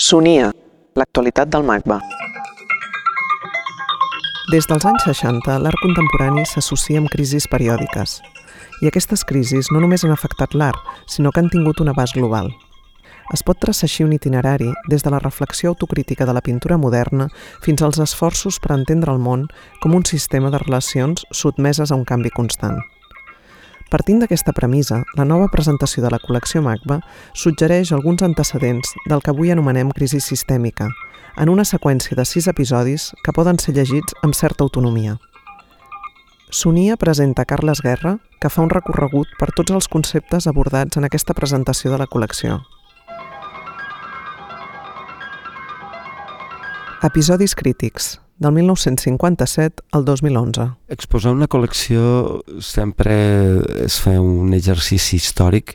Sonia, l'actualitat del MACBA. Des dels anys 60, l'art contemporani s'associa amb crisis periòdiques. I aquestes crisis no només han afectat l'art, sinó que han tingut un abast global. Es pot traçar així un itinerari des de la reflexió autocrítica de la pintura moderna fins als esforços per entendre el món com un sistema de relacions sotmeses a un canvi constant. Partint d'aquesta premissa, la nova presentació de la col·lecció MACBA suggereix alguns antecedents del que avui anomenem crisi sistèmica, en una seqüència de sis episodis que poden ser llegits amb certa autonomia. Sonia presenta Carles Guerra, que fa un recorregut per tots els conceptes abordats en aquesta presentació de la col·lecció. Episodis crítics, del 1957 al 2011. Exposar una col·lecció sempre és fer un exercici històric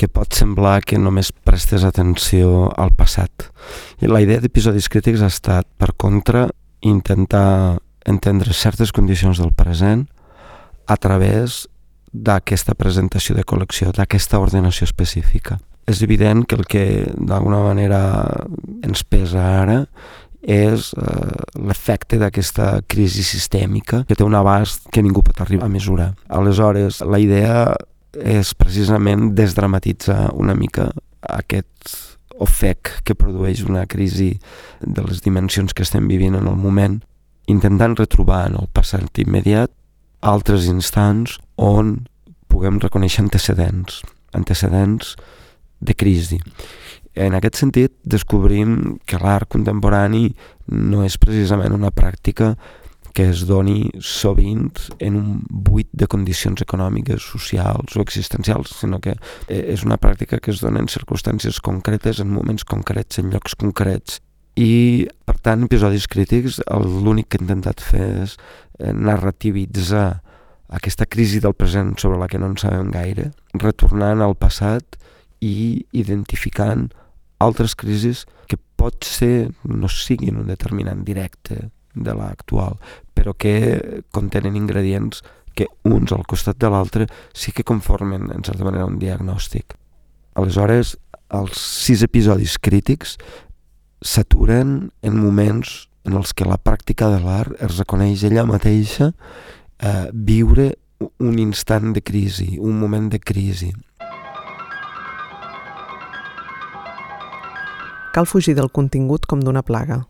que pot semblar que només prestes atenció al passat. I la idea d'episodis crítics ha estat, per contra, intentar entendre certes condicions del present a través d'aquesta presentació de col·lecció, d'aquesta ordenació específica. És evident que el que d'alguna manera ens pesa ara és eh, l'efecte d'aquesta crisi sistèmica que té un abast que ningú pot arribar a mesurar. Aleshores, la idea és precisament desdramatitzar una mica aquest ofec que produeix una crisi de les dimensions que estem vivint en el moment, intentant retrobar en el passat immediat altres instants on puguem reconèixer antecedents, antecedents de crisi. En aquest sentit, descobrim que l'art contemporani no és precisament una pràctica que es doni sovint en un buit de condicions econòmiques, socials o existencials, sinó que eh, és una pràctica que es dona en circumstàncies concretes, en moments concrets, en llocs concrets. I, per tant, episodis crítics, l'únic que he intentat fer és eh, narrativitzar aquesta crisi del present sobre la que no en sabem gaire, retornant al passat i identificant altres crisis que pot ser no siguin un determinant directe de l'actual, però que contenen ingredients que uns al costat de l'altre sí que conformen en certa manera un diagnòstic. Aleshores, els sis episodis crítics s'aturen en moments en els que la pràctica de l'art es reconeix ella mateixa eh, viure un instant de crisi, un moment de crisi, Cal fugir del contingut com d'una plaga.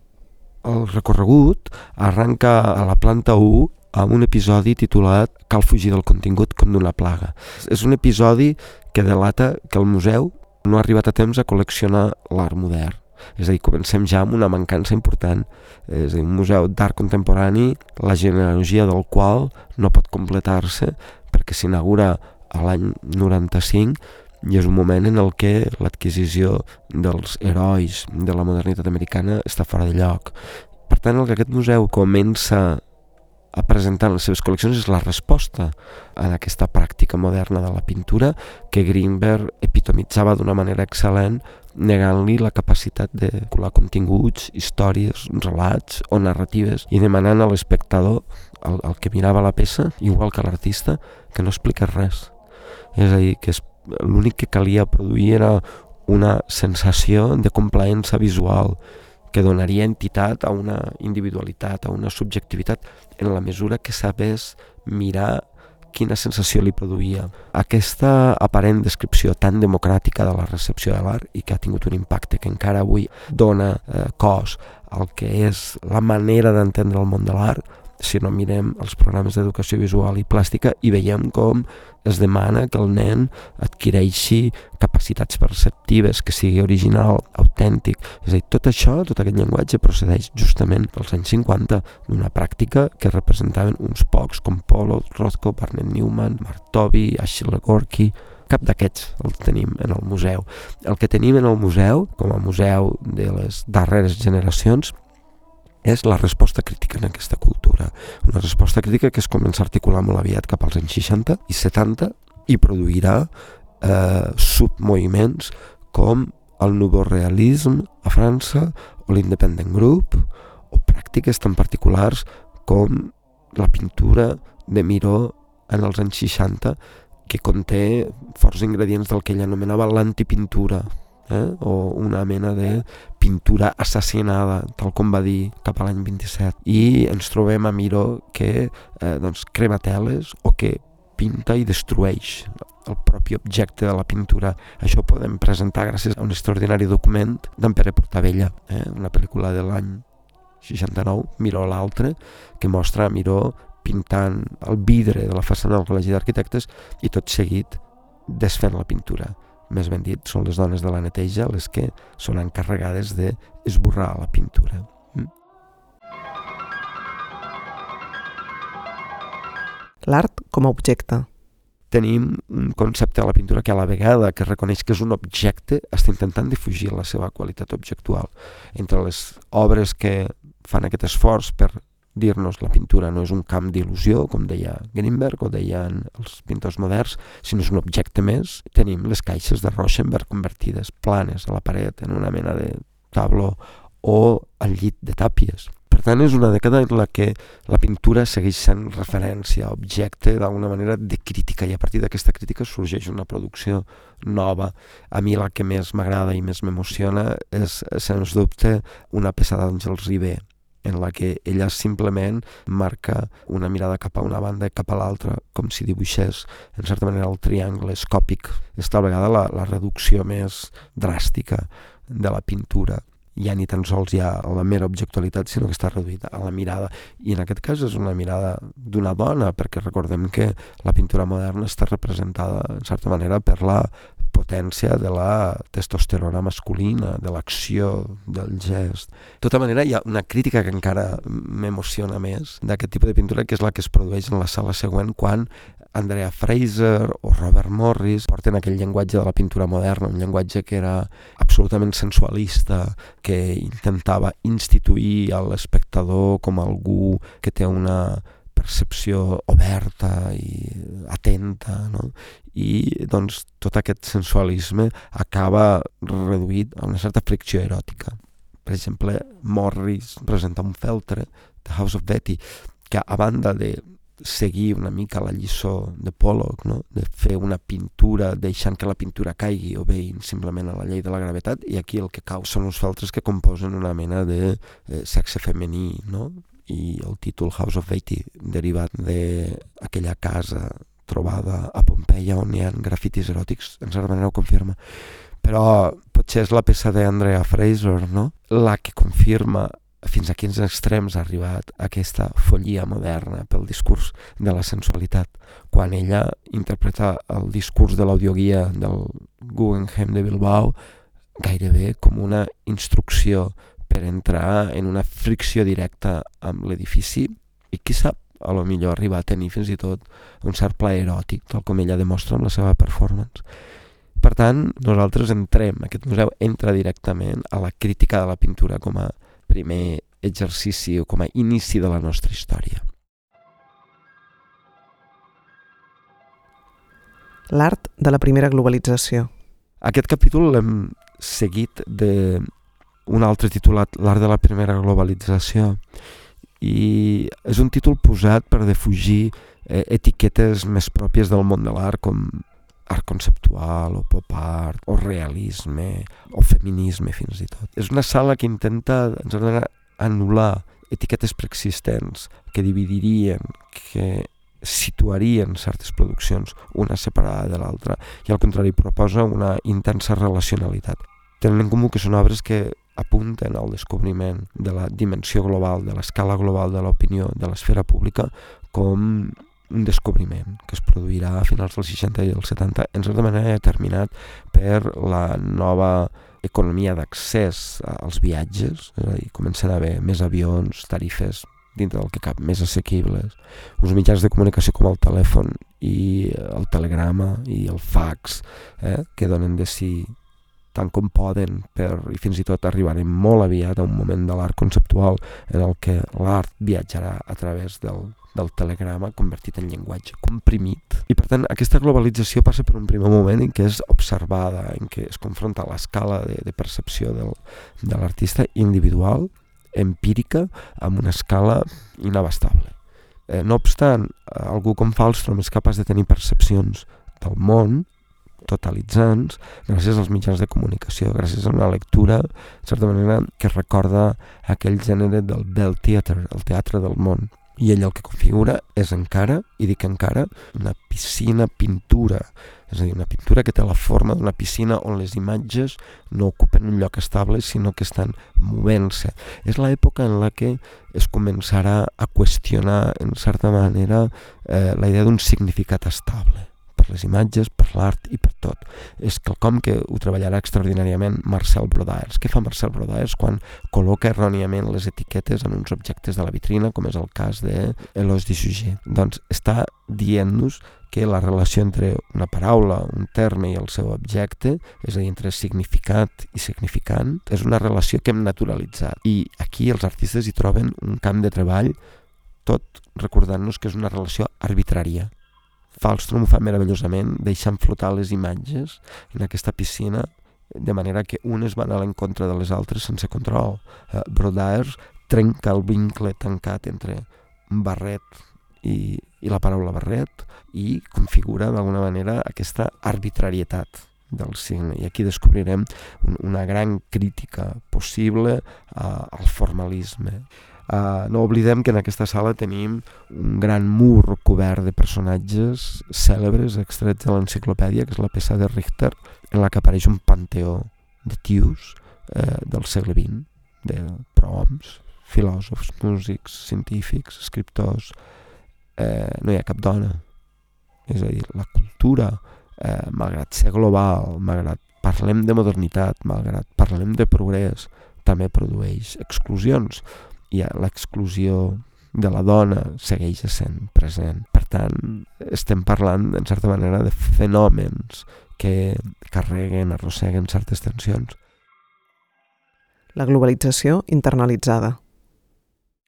El recorregut arranca a la planta 1 amb un episodi titulat Cal fugir del contingut com d'una plaga. És un episodi que delata que el museu no ha arribat a temps a col·leccionar l'art modern. És a dir, comencem ja amb una mancança important. És a dir, un museu d'art contemporani, la genealogia del qual no pot completar-se perquè s'inaugura a l'any 95 i és un moment en el que l'adquisició dels herois de la modernitat americana està fora de lloc. Per tant, el que aquest museu comença a presentar en les seves col·leccions és la resposta a aquesta pràctica moderna de la pintura que Greenberg epitomitzava d'una manera excel·lent negant-li la capacitat de colar continguts, històries, relats o narratives i demanant a l'espectador, el, el que mirava la peça, igual que l'artista, que no expliqués res. És a dir, que es l'únic que calia produir era una sensació de complaença visual que donaria entitat a una individualitat, a una subjectivitat, en la mesura que sabés mirar quina sensació li produïa. Aquesta aparent descripció tan democràtica de la recepció de l'art i que ha tingut un impacte que encara avui dona eh, cos al que és la manera d'entendre el món de l'art, si no mirem els programes d'educació visual i plàstica i veiem com es demana que el nen adquireixi capacitats perceptives, que sigui original, autèntic. És a dir, tot això, tot aquest llenguatge procedeix justament dels anys 50 d'una pràctica que representaven uns pocs com Polo, Rothko, Barnett Newman, Martovi, Achille Gorky, cap d'aquests el tenim en el museu. El que tenim en el museu, com a museu de les darreres generacions, és la resposta crítica en aquesta cultura. Una resposta crítica que es comença a articular molt aviat cap als anys 60 i 70 i produirà eh, submoviments com el nouveau realisme a França o l'independent group o pràctiques tan particulars com la pintura de Miró en els anys 60 que conté forts ingredients del que ell anomenava l'antipintura eh? o una mena de pintura assassinada, tal com va dir cap a l'any 27. I ens trobem a Miró que eh, doncs, crema teles o que pinta i destrueix el propi objecte de la pintura. Això ho podem presentar gràcies a un extraordinari document d'en Pere Portavella, eh? una pel·lícula de l'any 69, Miró l'altre, que mostra a Miró pintant el vidre de la façana del Col·legi d'Arquitectes i tot seguit desfent la pintura. Més ben dit, són les dones de la neteja les que són encarregades d'esborrar la pintura. Mm? L'art com a objecte. Tenim un concepte de la pintura que a la vegada que reconeix que és un objecte està intentant defugir la seva qualitat objectual. Entre les obres que fan aquest esforç per dir-nos la pintura no és un camp d'il·lusió, com deia Greenberg o deien els pintors moderns, sinó és un objecte més. Tenim les caixes de Rauschenberg convertides planes a la paret en una mena de tabló o al llit de tàpies. Per tant, és una dècada en la que la pintura segueix sent referència, objecte d'alguna manera de crítica i a partir d'aquesta crítica sorgeix una producció nova. A mi la que més m'agrada i més m'emociona és, sens dubte, una peça d'Àngels Ribé, en la que ella simplement marca una mirada cap a una banda i cap a l'altra, com si dibuixés, en certa manera, el triangle escòpic. És tal vegada la, la reducció més dràstica de la pintura. Ja ni tan sols hi ha la mera objectualitat, sinó que està reduïda a la mirada. I en aquest cas és una mirada d'una dona, perquè recordem que la pintura moderna està representada, en certa manera, per la potència de la testosterona masculina, de l'acció, del gest. De tota manera, hi ha una crítica que encara m'emociona més d'aquest tipus de pintura, que és la que es produeix en la sala següent quan Andrea Fraser o Robert Morris porten aquell llenguatge de la pintura moderna, un llenguatge que era absolutament sensualista, que intentava instituir l'espectador com algú que té una percepció oberta i atenta, no? i doncs tot aquest sensualisme acaba reduït a una certa fricció eròtica. Per exemple, Morris presenta un feltre, The House of Betty, que a banda de seguir una mica la lliçó de Pollock, no? de fer una pintura deixant que la pintura caigui o bé simplement a la llei de la gravetat, i aquí el que cau són uns feltres que composen una mena de eh, sexe femení, no? I el títol House of Eighty, derivat d'aquella casa trobada a Pompeia on hi ha grafitis eròtics, en certa manera ho confirma. Però potser és la peça d'Andrea Fraser, no? La que confirma fins a quins extrems ha arribat aquesta follia moderna pel discurs de la sensualitat, quan ella interpreta el discurs de l'audioguia del Guggenheim de Bilbao gairebé com una instrucció per entrar en una fricció directa amb l'edifici i qui sap, a lo millor arribar a tenir fins i tot un cert plaer eròtic, tal com ella demostra amb la seva performance. Per tant, nosaltres entrem, aquest museu entra directament a la crítica de la pintura com a primer exercici o com a inici de la nostra història. L'art de la primera globalització. Aquest capítol l'hem seguit de un altre titulat L'art de la primera globalització i és un títol posat per defugir eh, etiquetes més pròpies del món de l'art com art conceptual o pop art o realisme o feminisme fins i tot. És una sala que intenta anul·lar etiquetes preexistents que dividirien, que situarien certes produccions una separada de l'altra i al contrari proposa una intensa relacionalitat. Tenen en comú que són obres que apunten al descobriment de la dimensió global, de l'escala global de l'opinió de l'esfera pública com un descobriment que es produirà a finals dels 60 i dels 70, en certa manera determinat per la nova economia d'accés als viatges, és a dir, comencen a haver més avions, tarifes dintre del que cap, més assequibles, uns mitjans de comunicació com el telèfon i el telegrama i el fax, eh, que donen de si tant com poden per, i fins i tot arribarem molt aviat a un moment de l'art conceptual en el que l'art viatjarà a través del, del telegrama convertit en llenguatge comprimit. I per tant aquesta globalització passa per un primer moment en què és observada, en què es confronta l'escala de, de percepció del, de l'artista individual, empírica, amb una escala inabastable. Eh, no obstant, algú com Falstrom és capaç de tenir percepcions del món totalitzants gràcies als mitjans de comunicació, gràcies a una lectura, de certa manera, que recorda aquell gènere del Bell Theatre, el teatre del món. I ell el que configura és encara, i dic encara, una piscina pintura, és a dir, una pintura que té la forma d'una piscina on les imatges no ocupen un lloc estable, sinó que estan movent-se. És l'època en la que es començarà a qüestionar, en certa manera, eh, la idea d'un significat estable per les imatges, per l'art i per tot. És quelcom que ho treballarà extraordinàriament Marcel Brodaers. Què fa Marcel Brodaers quan col·loca erròniament les etiquetes en uns objectes de la vitrina, com és el cas de Elos de Sujet? Doncs està dient-nos que la relació entre una paraula, un terme i el seu objecte, és a dir, entre significat i significant, és una relació que hem naturalitzat. I aquí els artistes hi troben un camp de treball tot recordant-nos que és una relació arbitrària, Falstrom ho fa meravellosament, deixant flotar les imatges en aquesta piscina de manera que unes van a l'encontre de les altres sense control. Uh, Brodaers trenca el vincle tancat entre barret i, i la paraula barret i configura d'alguna manera aquesta arbitrarietat del signe. I aquí descobrirem un, una gran crítica possible uh, al formalisme. Uh, no oblidem que en aquesta sala tenim un gran mur cobert de personatges cèlebres extrets de l'enciclopèdia, que és la peça de Richter, en la que apareix un panteó de tios eh, del segle XX, de prohoms, filòsofs, músics, científics, escriptors... Eh, no hi ha cap dona. És a dir, la cultura, eh, malgrat ser global, malgrat parlem de modernitat, malgrat parlem de progrés, també produeix exclusions i l'exclusió de la dona segueix sent present. Per tant, estem parlant, en certa manera, de fenòmens que carreguen, arrosseguen certes tensions. La globalització internalitzada.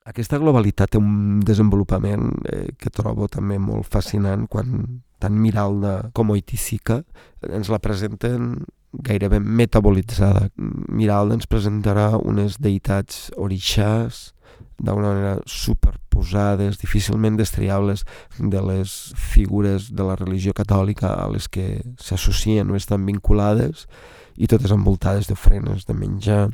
Aquesta globalitat té un desenvolupament eh, que trobo també molt fascinant quan tant Miralda com Oiticica ens la presenten gairebé metabolitzada. Miralda ens presentarà unes deïtats orixàs d'una manera superposades, difícilment destriables de les figures de la religió catòlica a les que s'associen o estan vinculades i totes envoltades d'ofrenes, de menjar,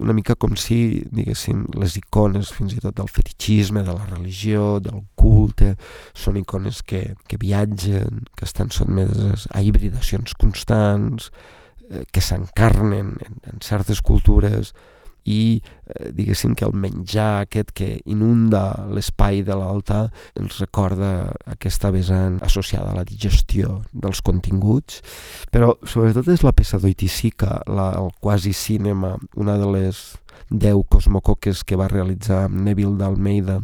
una mica com si, diguéssim, les icones fins i tot del fetichisme, de la religió, del culte, són icones que, que viatgen, que estan sotmeses a hibridacions constants, que s'encarnen en, en certes cultures, i eh, diguéssim que el menjar aquest que inunda l'espai de l'alta ens recorda aquesta vessant associada a la digestió dels continguts, però sobretot és la peça d'Oiticica, el quasi cinema, una de les 10 cosmocoques que va realitzar Neville d'Almeida,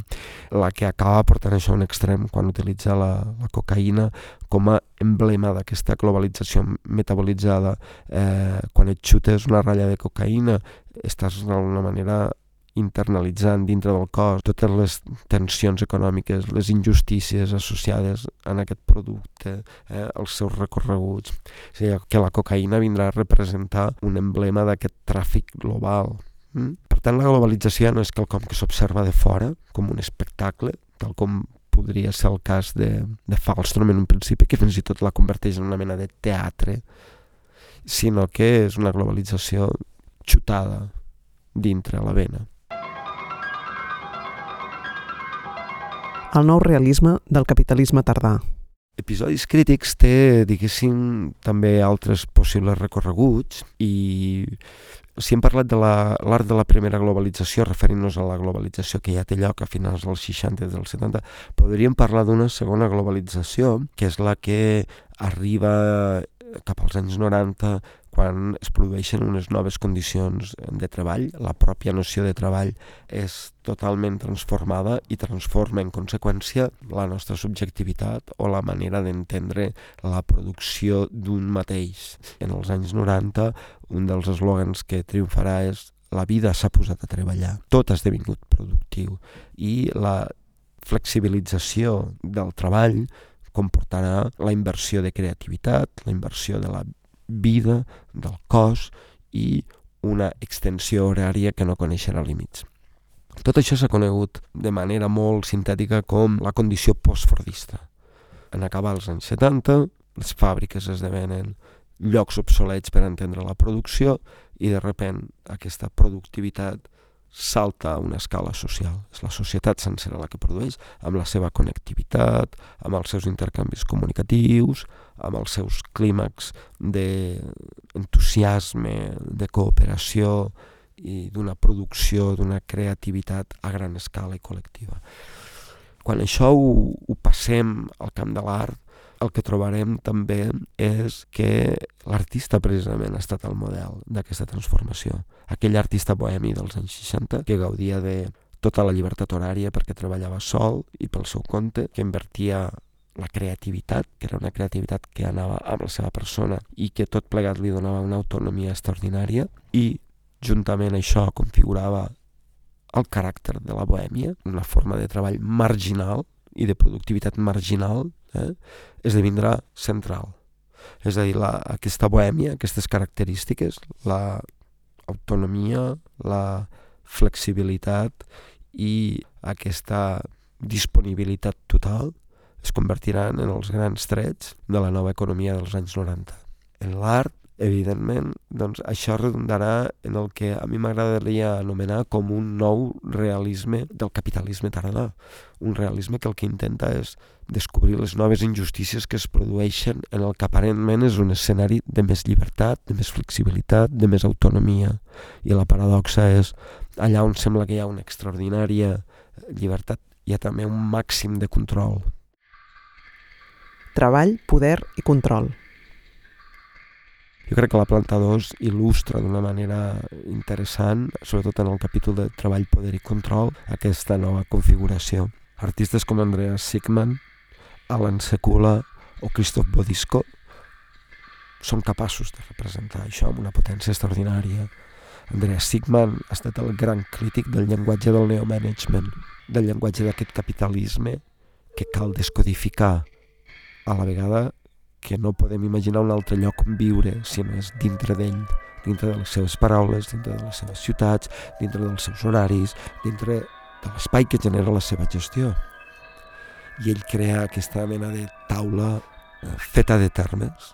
la que acaba portant això a un extrem quan utilitza la, la cocaïna com a emblema d'aquesta globalització metabolitzada. Eh, quan et xutes una ratlla de cocaïna estàs d'alguna manera internalitzant dintre del cos totes les tensions econòmiques, les injustícies associades en aquest producte, eh, els seus recorreguts. O sigui, que la cocaïna vindrà a representar un emblema d'aquest tràfic global. Mm? Per tant, la globalització no és quelcom que s'observa de fora, com un espectacle, tal com podria ser el cas de, de Falstrom en un principi, que fins i tot la converteix en una mena de teatre, sinó que és una globalització xutada dintre la vena. El nou realisme del capitalisme tardà. Episodis crítics té, diguéssim, també altres possibles recorreguts i si hem parlat de l'art de la primera globalització, referint-nos a la globalització que ja té lloc a finals dels 60 i dels 70, podríem parlar d'una segona globalització, que és la que arriba cap als anys 90 quan es produeixen unes noves condicions de treball, la pròpia noció de treball és totalment transformada i transforma en conseqüència la nostra subjectivitat o la manera d'entendre la producció d'un mateix. En els anys 90, un dels eslògans que triomfarà és la vida s'ha posat a treballar, tot ha esdevingut productiu i la flexibilització del treball comportarà la inversió de creativitat, la inversió de la vida, del cos i una extensió horària que no coneixerà límits. Tot això s'ha conegut de manera molt sintètica com la condició postfordista. En acabar els anys 70, les fàbriques esdevenen llocs obsolets per entendre la producció i de repent aquesta productivitat salta a una escala social. És la societat sencera la que produeix, amb la seva connectivitat, amb els seus intercanvis comunicatius, amb els seus clímax d'entusiasme, de cooperació i d'una producció, d'una creativitat a gran escala i col·lectiva. Quan això ho, ho passem al camp de l'art, el que trobarem també és que l'artista precisament ha estat el model d'aquesta transformació. Aquell artista bohemi dels anys 60 que gaudia de tota la llibertat horària perquè treballava sol i pel seu compte, que invertia la creativitat, que era una creativitat que anava amb la seva persona i que tot plegat li donava una autonomia extraordinària i juntament això configurava el caràcter de la bohèmia, una forma de treball marginal i de productivitat marginal, eh, esdevindrà central. És a dir, la, aquesta bohèmia, aquestes característiques, la autonomia, la flexibilitat i aquesta disponibilitat total es convertiran en els grans trets de la nova economia dels anys 90. En l'art evidentment, doncs això redundarà en el que a mi m'agradaria anomenar com un nou realisme del capitalisme tardà. Un realisme que el que intenta és descobrir les noves injustícies que es produeixen en el que aparentment és un escenari de més llibertat, de més flexibilitat, de més autonomia. I la paradoxa és, allà on sembla que hi ha una extraordinària llibertat, hi ha també un màxim de control. Treball, poder i control. Jo crec que la planta 2 il·lustra d'una manera interessant, sobretot en el capítol de treball, poder i control, aquesta nova configuració. Artistes com Andreas Sigman, Alan Sekula o Christoph Bodisco són capaços de representar això amb una potència extraordinària. Andreas Sigman ha estat el gran crític del llenguatge del neomanagement, del llenguatge d'aquest capitalisme que cal descodificar a la vegada que no podem imaginar un altre lloc on viure si no és dintre d'ell, dintre de les seves paraules, dintre de les seves ciutats, dintre dels seus horaris, dintre de l'espai que genera la seva gestió. I ell crea aquesta mena de taula eh, feta de termes.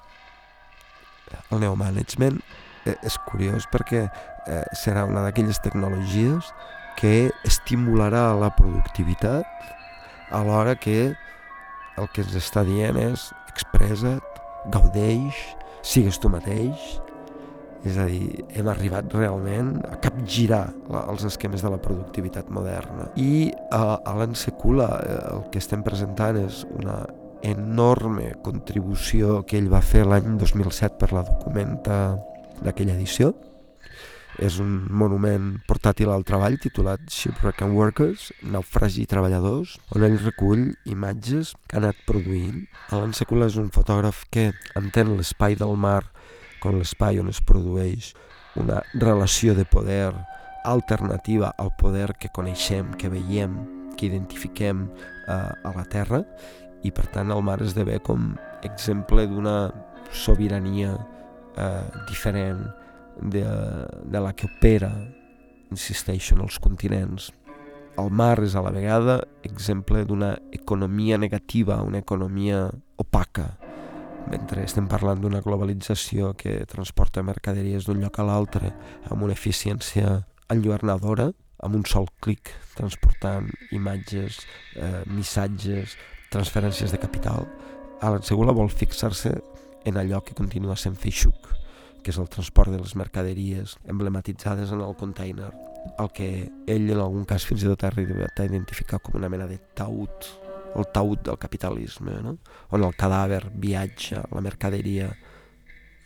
El neomanagement eh, és curiós perquè eh, serà una d'aquelles tecnologies que estimularà la productivitat alhora que el que ens està dient és expressa't, gaudeix, sigues tu mateix. És a dir, hem arribat realment a capgirar la, els esquemes de la productivitat moderna. I a Alan Sekula eh, el que estem presentant és una enorme contribució que ell va fer l'any 2007 per la documenta d'aquella edició, és un monument portàtil al treball titulat Shipwreck and Workers, Naufragi i Treballadors, on ell recull imatges que ha anat produint. Alan Sekula és un fotògraf que entén l'espai del mar com l'espai on es produeix una relació de poder alternativa al poder que coneixem, que veiem, que identifiquem eh, a la Terra i per tant el mar esdevé com exemple d'una sobirania eh, diferent, de, de la que opera, insisteixo, en els continents. El mar és a la vegada exemple d'una economia negativa, una economia opaca, mentre estem parlant d'una globalització que transporta mercaderies d'un lloc a l'altre amb una eficiència enlluernadora, amb un sol clic transportant imatges, eh, missatges, transferències de capital, Alan Segula vol fixar-se en allò que continua sent feixuc, que és el transport de les mercaderies emblematitzades en el container, el que ell en algun cas fins i tot ha arribat a identificar com una mena de taüt, el taüt del capitalisme, no? on el cadàver viatja, la mercaderia,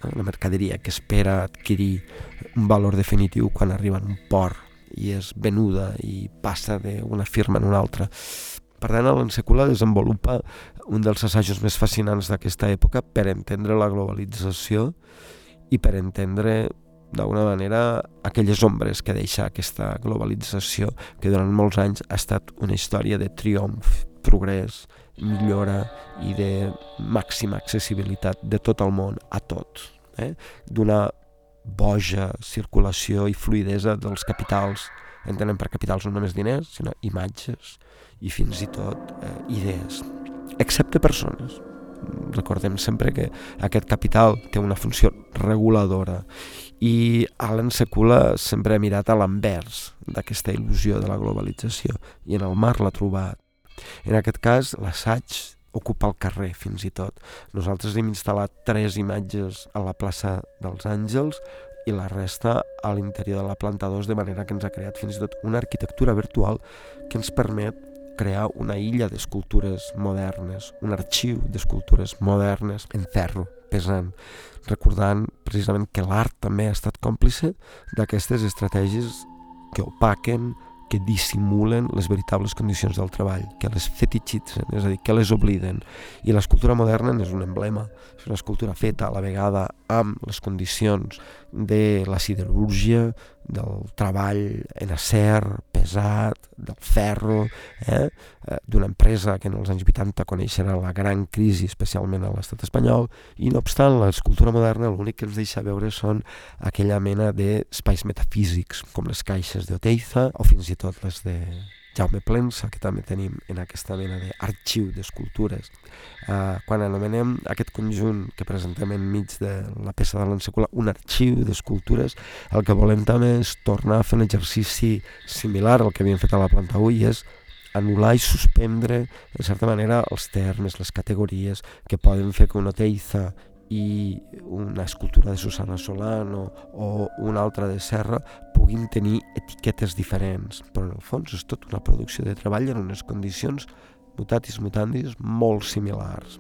la mercaderia que espera adquirir un valor definitiu quan arriba en un port i és venuda i passa d'una firma en una altra. Per tant, l'Ensecula desenvolupa un dels assajos més fascinants d'aquesta època per entendre la globalització i per entendre d'alguna manera aquelles ombres que deixa aquesta globalització que durant molts anys ha estat una història de triomf, progrés, millora i de màxima accessibilitat de tot el món a tot, eh? d'una boja circulació i fluidesa dels capitals, entenem per capitals no només diners, sinó imatges i fins i tot eh, idees, excepte persones Recordem sempre que aquest capital té una funció reguladora i Alan Secula sempre ha mirat a l'envers d'aquesta il·lusió de la globalització i en el mar l'ha trobat. En aquest cas, l'assaig ocupa el carrer fins i tot. Nosaltres hem instal·lat tres imatges a la plaça dels Àngels i la resta a l'interior de la planta 2 de manera que ens ha creat fins i tot una arquitectura virtual que ens permet crear una illa d'escultures modernes, un arxiu d'escultures modernes en ferro, pesant, recordant precisament que l'art també ha estat còmplice d'aquestes estratègies que opaquen, que dissimulen les veritables condicions del treball, que les fetichitzen, és a dir, que les obliden. I l'escultura moderna és un emblema, és una escultura feta a la vegada amb les condicions de la siderúrgia, del treball en acer, pesat, del ferro, eh? eh d'una empresa que en els anys 80 coneixerà la gran crisi, especialment a l'estat espanyol, i no obstant, l'escultura moderna l'únic que ens deixa veure són aquella mena d'espais metafísics, com les caixes d'Oteiza o fins i tot les de Jaume Plensa, que també tenim en aquesta mena d'arxiu d'escultures. Uh, quan anomenem aquest conjunt que presentem enmig de la peça de l'encicula un arxiu d'escultures, el que volem també és tornar a fer un exercici similar al que havíem fet a la planta 1 i és anul·lar i suspendre, de certa manera, els termes, les categories que poden fer que una teiza i una escultura de Susana Solano o una altra de Serra puguin tenir etiquetes diferents, però en el fons és tot una producció de treball en unes condicions mutatis mutandis molt similars.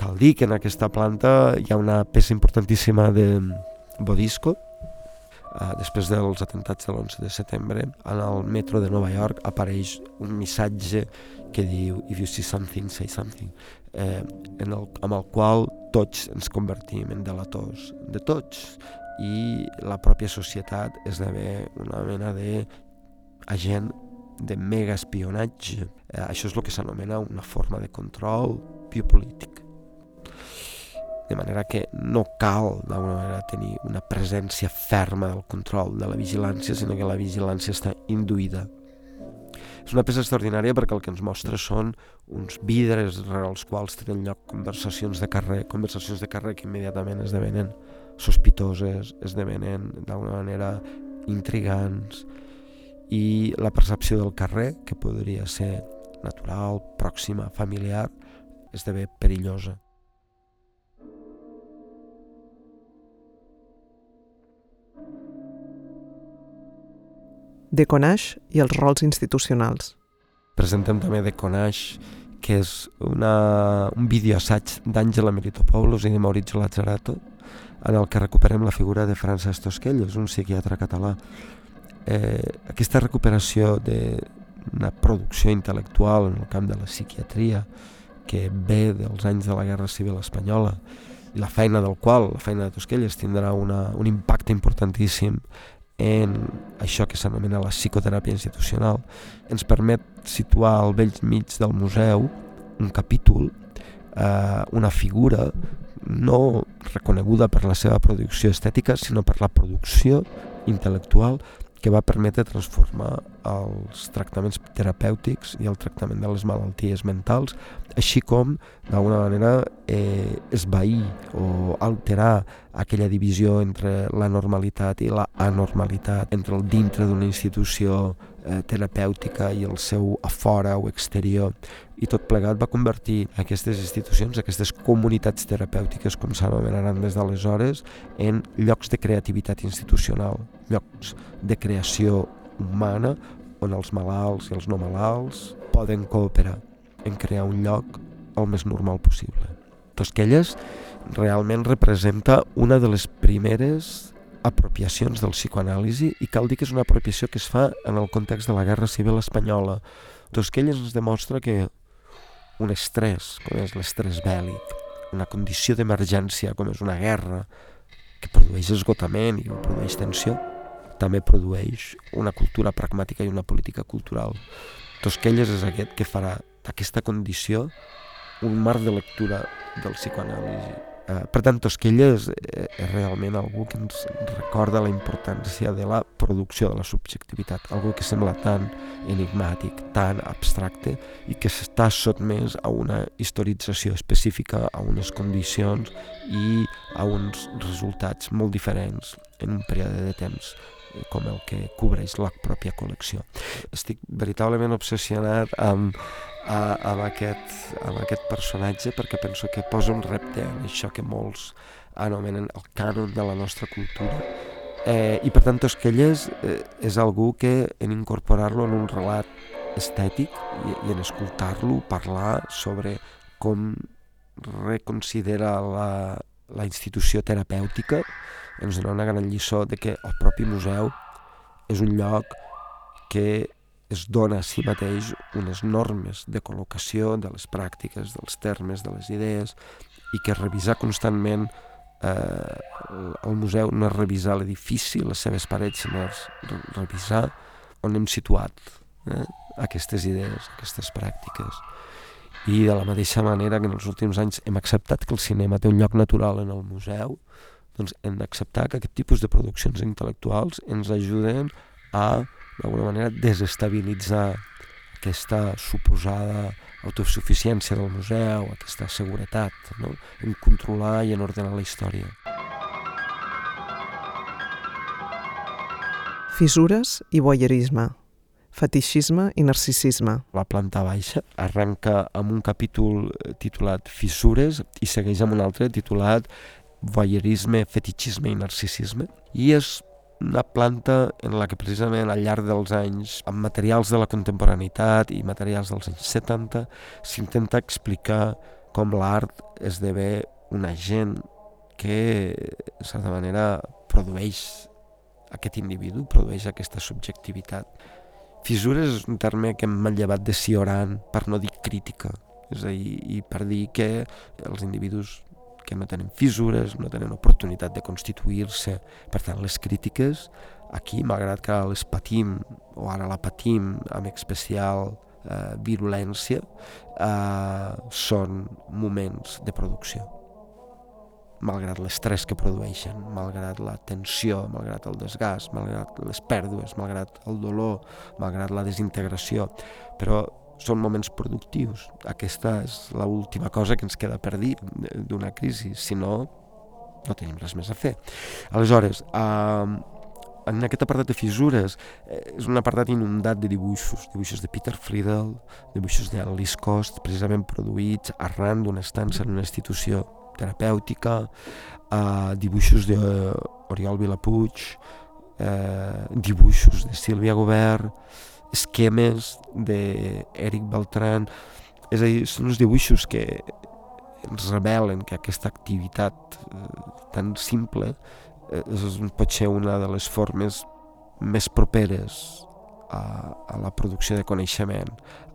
Cal dir que en aquesta planta hi ha una peça importantíssima de Bodisco, Uh, després dels atentats de l'11 de setembre, en el metro de Nova York apareix un missatge que diu If you see something, say something, eh, en el, amb el qual tots ens convertim en delators de tots i la pròpia societat esdevé una mena de agent de mega espionatge. Eh, això és el que s'anomena una forma de control biopolític. De manera que no cal d'alguna manera tenir una presència ferma del control de la vigilància, sinó que la vigilància està induïda és una peça extraordinària perquè el que ens mostra són uns vidres rere els quals tenen lloc conversacions de carrer, conversacions de carrer que immediatament esdevenen sospitoses, esdevenen d'alguna manera intrigants i la percepció del carrer, que podria ser natural, pròxima, familiar, esdevé perillosa. Deconage i els rols institucionals. Presentem també Deconage, que és una, un videoassaig d'Àngela Meritopoulos i de Maurizio Lazzarato, en el que recuperem la figura de Francesc Tosquellos, un psiquiatre català. Eh, aquesta recuperació d'una producció intel·lectual en el camp de la psiquiatria que ve dels anys de la Guerra Civil Espanyola i la feina del qual, la feina de Tosquelles, tindrà una, un impacte importantíssim en això que s'anomena la psicoteràpia institucional, ens permet situar al vell mig del museu un capítol, eh, una figura no reconeguda per la seva producció estètica, sinó per la producció intel·lectual que va permetre transformar els tractaments terapèutics i el tractament de les malalties mentals, així com, d'alguna manera, eh, esvair o alterar aquella divisió entre la normalitat i la anormalitat, entre el dintre d'una institució eh, terapèutica i el seu a fora o exterior i tot plegat va convertir aquestes institucions, aquestes comunitats terapèutiques com s'anomenaran des d'aleshores en llocs de creativitat institucional, llocs de creació humana on els malalts i els no malalts poden cooperar en crear un lloc el més normal possible. Tosquelles realment representa una de les primeres apropiacions del psicoanàlisi i cal dir que és una apropiació que es fa en el context de la Guerra Civil Espanyola. Tosquelles ens demostra que un estrès, com és l'estrès bèl·lic, una condició d'emergència, com és una guerra, que produeix esgotament i que produeix tensió, també produeix una cultura pragmàtica i una política cultural. Tosquelles és aquest que farà d'aquesta condició un marc de lectura del psicoanàlisi Eh, per tant, Tosquella és, eh, és realment algú que ens recorda la importància de la producció de la subjectivitat, algú que sembla tan enigmàtic, tan abstracte i que s'està sotmès a una historització específica, a unes condicions i a uns resultats molt diferents en un període de temps com el que cobreix la pròpia col·lecció. Estic veritablement obsessionat amb a, amb, aquest, amb aquest personatge perquè penso que posa un repte en això que molts anomenen el cànon de la nostra cultura eh, i per tant Tosquelles eh, és algú que en incorporar-lo en un relat estètic i, i en escoltar-lo parlar sobre com reconsidera la, la institució terapèutica ens dona una gran lliçó de que el propi museu és un lloc que es dona a si mateix unes normes de col·locació de les pràctiques, dels termes, de les idees, i que revisar constantment eh, el museu no és revisar l'edifici, les seves parets, sinó és revisar on hem situat eh, aquestes idees, aquestes pràctiques. I de la mateixa manera que en els últims anys hem acceptat que el cinema té un lloc natural en el museu, doncs hem d'acceptar que aquest tipus de produccions intel·lectuals ens ajuden a d'alguna manera desestabilitzar aquesta suposada autosuficiència del museu, aquesta seguretat, no? en controlar i en ordenar la història. Fissures i voyeurisme, fetixisme i narcisisme. La planta baixa arrenca amb un capítol titulat Fissures i segueix amb un altre titulat Voyeurisme, fetixisme i narcisisme i és una planta en la que precisament al llarg dels anys, amb materials de la contemporaneitat i materials dels anys 70, s'intenta explicar com l'art esdevé un agent que, de certa manera, produeix aquest individu, produeix aquesta subjectivitat. Fissures és un terme que hem manllevat de Cioran per no dir crítica, és a dir, i per dir que els individus que no tenen fissures, no tenen oportunitat de constituir-se. Per tant, les crítiques, aquí, malgrat que les patim, o ara la patim amb especial eh, virulència, eh, són moments de producció malgrat l'estrès que produeixen, malgrat la tensió, malgrat el desgast, malgrat les pèrdues, malgrat el dolor, malgrat la desintegració. Però són moments productius. Aquesta és l'última cosa que ens queda per dir d'una crisi, si no, no tenim res més a fer. Aleshores, eh, en aquest apartat de fissures eh, és un apartat inundat de dibuixos, dibuixos de Peter Friedel, dibuixos d'Alice Cost, precisament produïts arran d'una estança en una institució terapèutica, eh, dibuixos d'Oriol Vilapuig, eh, dibuixos de Sílvia Gobert, esquemes d'Eric Beltran, és a dir, són uns dibuixos que ens revelen que aquesta activitat eh, tan simple eh, és, pot ser una de les formes més properes a, a la producció de coneixement,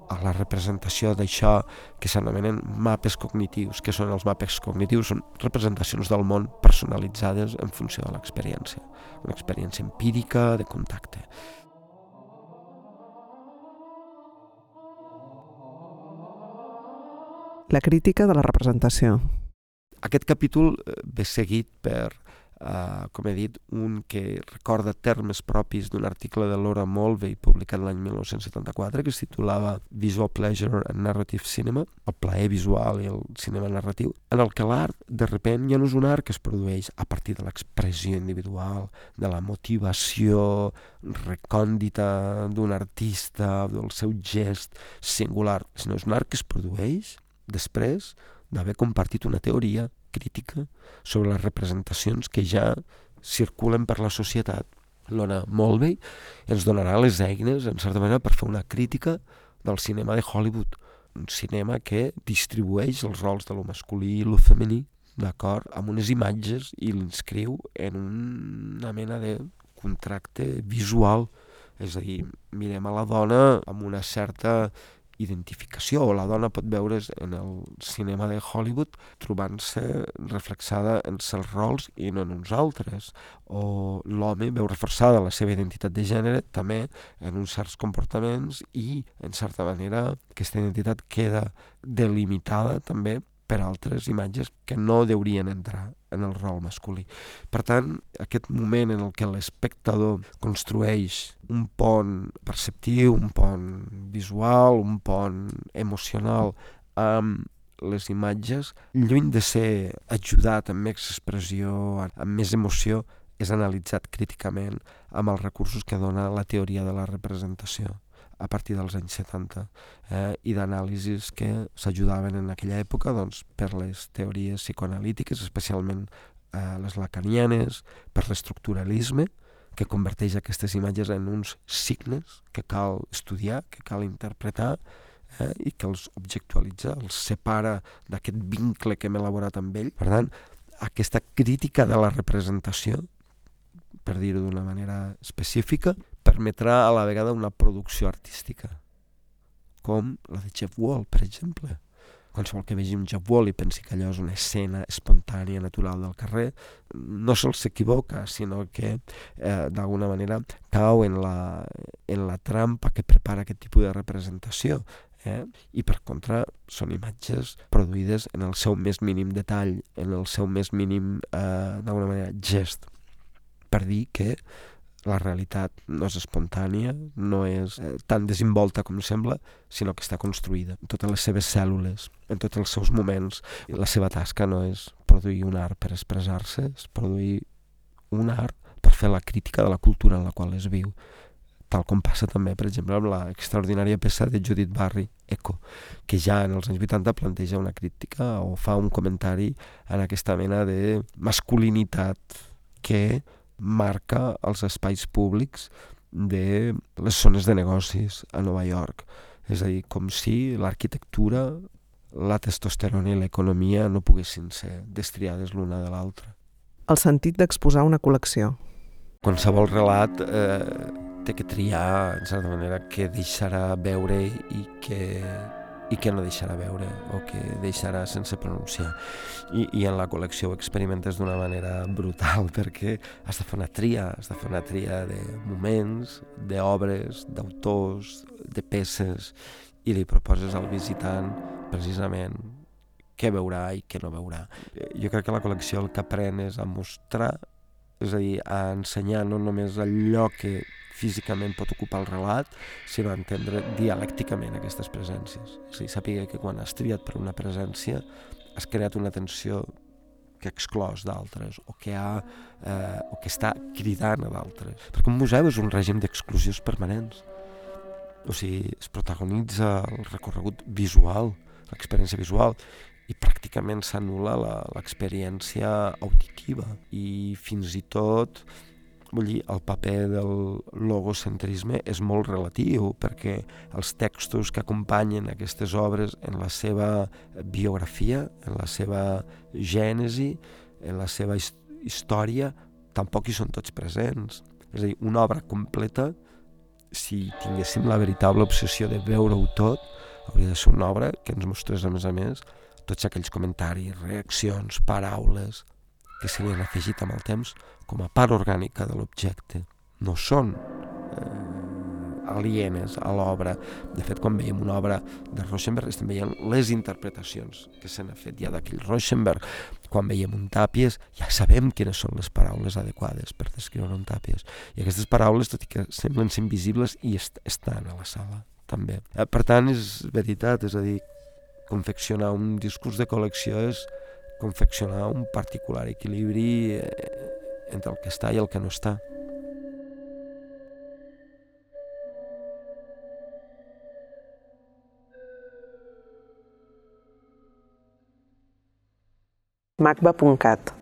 a la representació d'això que s'anomenen mapes cognitius. que són els mapes cognitius? Són representacions del món personalitzades en funció de l'experiència. Una experiència empírica, de contacte. La crítica de la representació. Aquest capítol eh, ve seguit per, uh, com he dit, un que recorda termes propis d'un article de Laura Mulvey publicat l'any 1974 que es titulava Visual Pleasure and Narrative Cinema, el plaer visual i el cinema narratiu, en el que l'art, de repent, ja no és un art que es produeix a partir de l'expressió individual, de la motivació recòndita d'un artista, del seu gest singular, sinó és un art que es produeix després d'haver compartit una teoria crítica sobre les representacions que ja circulen per la societat. L'Ona Mulvey ens donarà les eines, en certa manera, per fer una crítica del cinema de Hollywood, un cinema que distribueix els rols de lo masculí i lo femení, d'acord, amb unes imatges i l'inscriu en una mena de contracte visual, és a dir, mirem a la dona amb una certa identificació la dona pot veure's en el cinema de Hollywood trobant-se reflexada en els rols i no en uns altres o l'home veu reforçada la seva identitat de gènere també en uns certs comportaments i en certa manera aquesta identitat queda delimitada també per altres imatges que no deurien entrar en el rol masculí. Per tant, aquest moment en el que l'espectador construeix un pont perceptiu, un pont visual, un pont emocional amb les imatges, lluny de ser ajudat amb més expressió, amb més emoció, és analitzat críticament amb els recursos que dona la teoria de la representació a partir dels anys 70 eh, i d'anàlisis que s'ajudaven en aquella època doncs, per les teories psicoanalítiques, especialment eh, les lacanianes, per l'estructuralisme, que converteix aquestes imatges en uns signes que cal estudiar, que cal interpretar eh, i que els objectualitza, els separa d'aquest vincle que hem elaborat amb ell. Per tant, aquesta crítica de la representació per dir-ho d'una manera específica, permetrà a la vegada una producció artística, com la de Jeff Wall, per exemple. Qualsevol que vegi un Jeff Wall i pensi que allò és una escena espontània, natural del carrer, no sols s'equivoca, sinó que eh, d'alguna manera cau en la, en la trampa que prepara aquest tipus de representació. Eh? I per contra són imatges produïdes en el seu més mínim detall, en el seu més mínim, eh, d'alguna manera, gest per dir que la realitat no és espontània, no és eh, tan desinvolta com sembla, sinó que està construïda en totes les seves cèl·lules, en tots els seus moments. La seva tasca no és produir un art per expressar-se, és produir un art per fer la crítica de la cultura en la qual es viu tal com passa també, per exemple, amb la extraordinària peça de Judith Barry, Eco, que ja en els anys 80 planteja una crítica o fa un comentari en aquesta mena de masculinitat que marca els espais públics de les zones de negocis a Nova York. És a dir, com si l'arquitectura, la testosterona i l'economia no poguessin ser destriades l'una de l'altra. El sentit d'exposar una col·lecció. Qualsevol relat eh, té que triar, en certa manera, què deixarà veure i què i que no deixarà veure o que deixarà sense pronunciar. I, i en la col·lecció ho experimentes d'una manera brutal perquè has de fer una tria, has de fer una tria de moments, d'obres, d'autors, de peces i li proposes al visitant precisament què veurà i què no veurà. Jo crec que la col·lecció el que apren és a mostrar, és a dir, a ensenyar no només allò que físicament pot ocupar el relat, sinó entendre dialècticament aquestes presències. A dir, sàpiga que quan has triat per una presència has creat una tensió que exclòs d'altres o que ha, eh, o que està cridant a d'altres. Perquè un museu és un règim d'exclusions permanents. O sigui, es protagonitza el recorregut visual, l'experiència visual, i pràcticament s'anul·la l'experiència auditiva i fins i tot Vull dir, el paper del logocentrisme és molt relatiu perquè els textos que acompanyen aquestes obres en la seva biografia, en la seva gènesi, en la seva història, tampoc hi són tots presents. És a dir, una obra completa, si tinguéssim la veritable obsessió de veure-ho tot, hauria de ser una obra que ens mostrés, a més a més, tots aquells comentaris, reaccions, paraules, que se li han afegit amb el temps com a part orgànica de l'objecte. No són eh, alienes a l'obra. De fet, quan veiem una obra de Rauschenberg estem veient les interpretacions que se n'ha fet ja d'aquell Rauschenberg. Quan veiem un Tàpies ja sabem quines són les paraules adequades per descriure un Tàpies. I aquestes paraules, tot i que semblen ser invisibles, i est estan a la sala també. Eh, per tant, és veritat, és a dir, confeccionar un discurs de col·lecció és confeccionar un particular equilibri eh, entre el que està i el que no està. macba.cat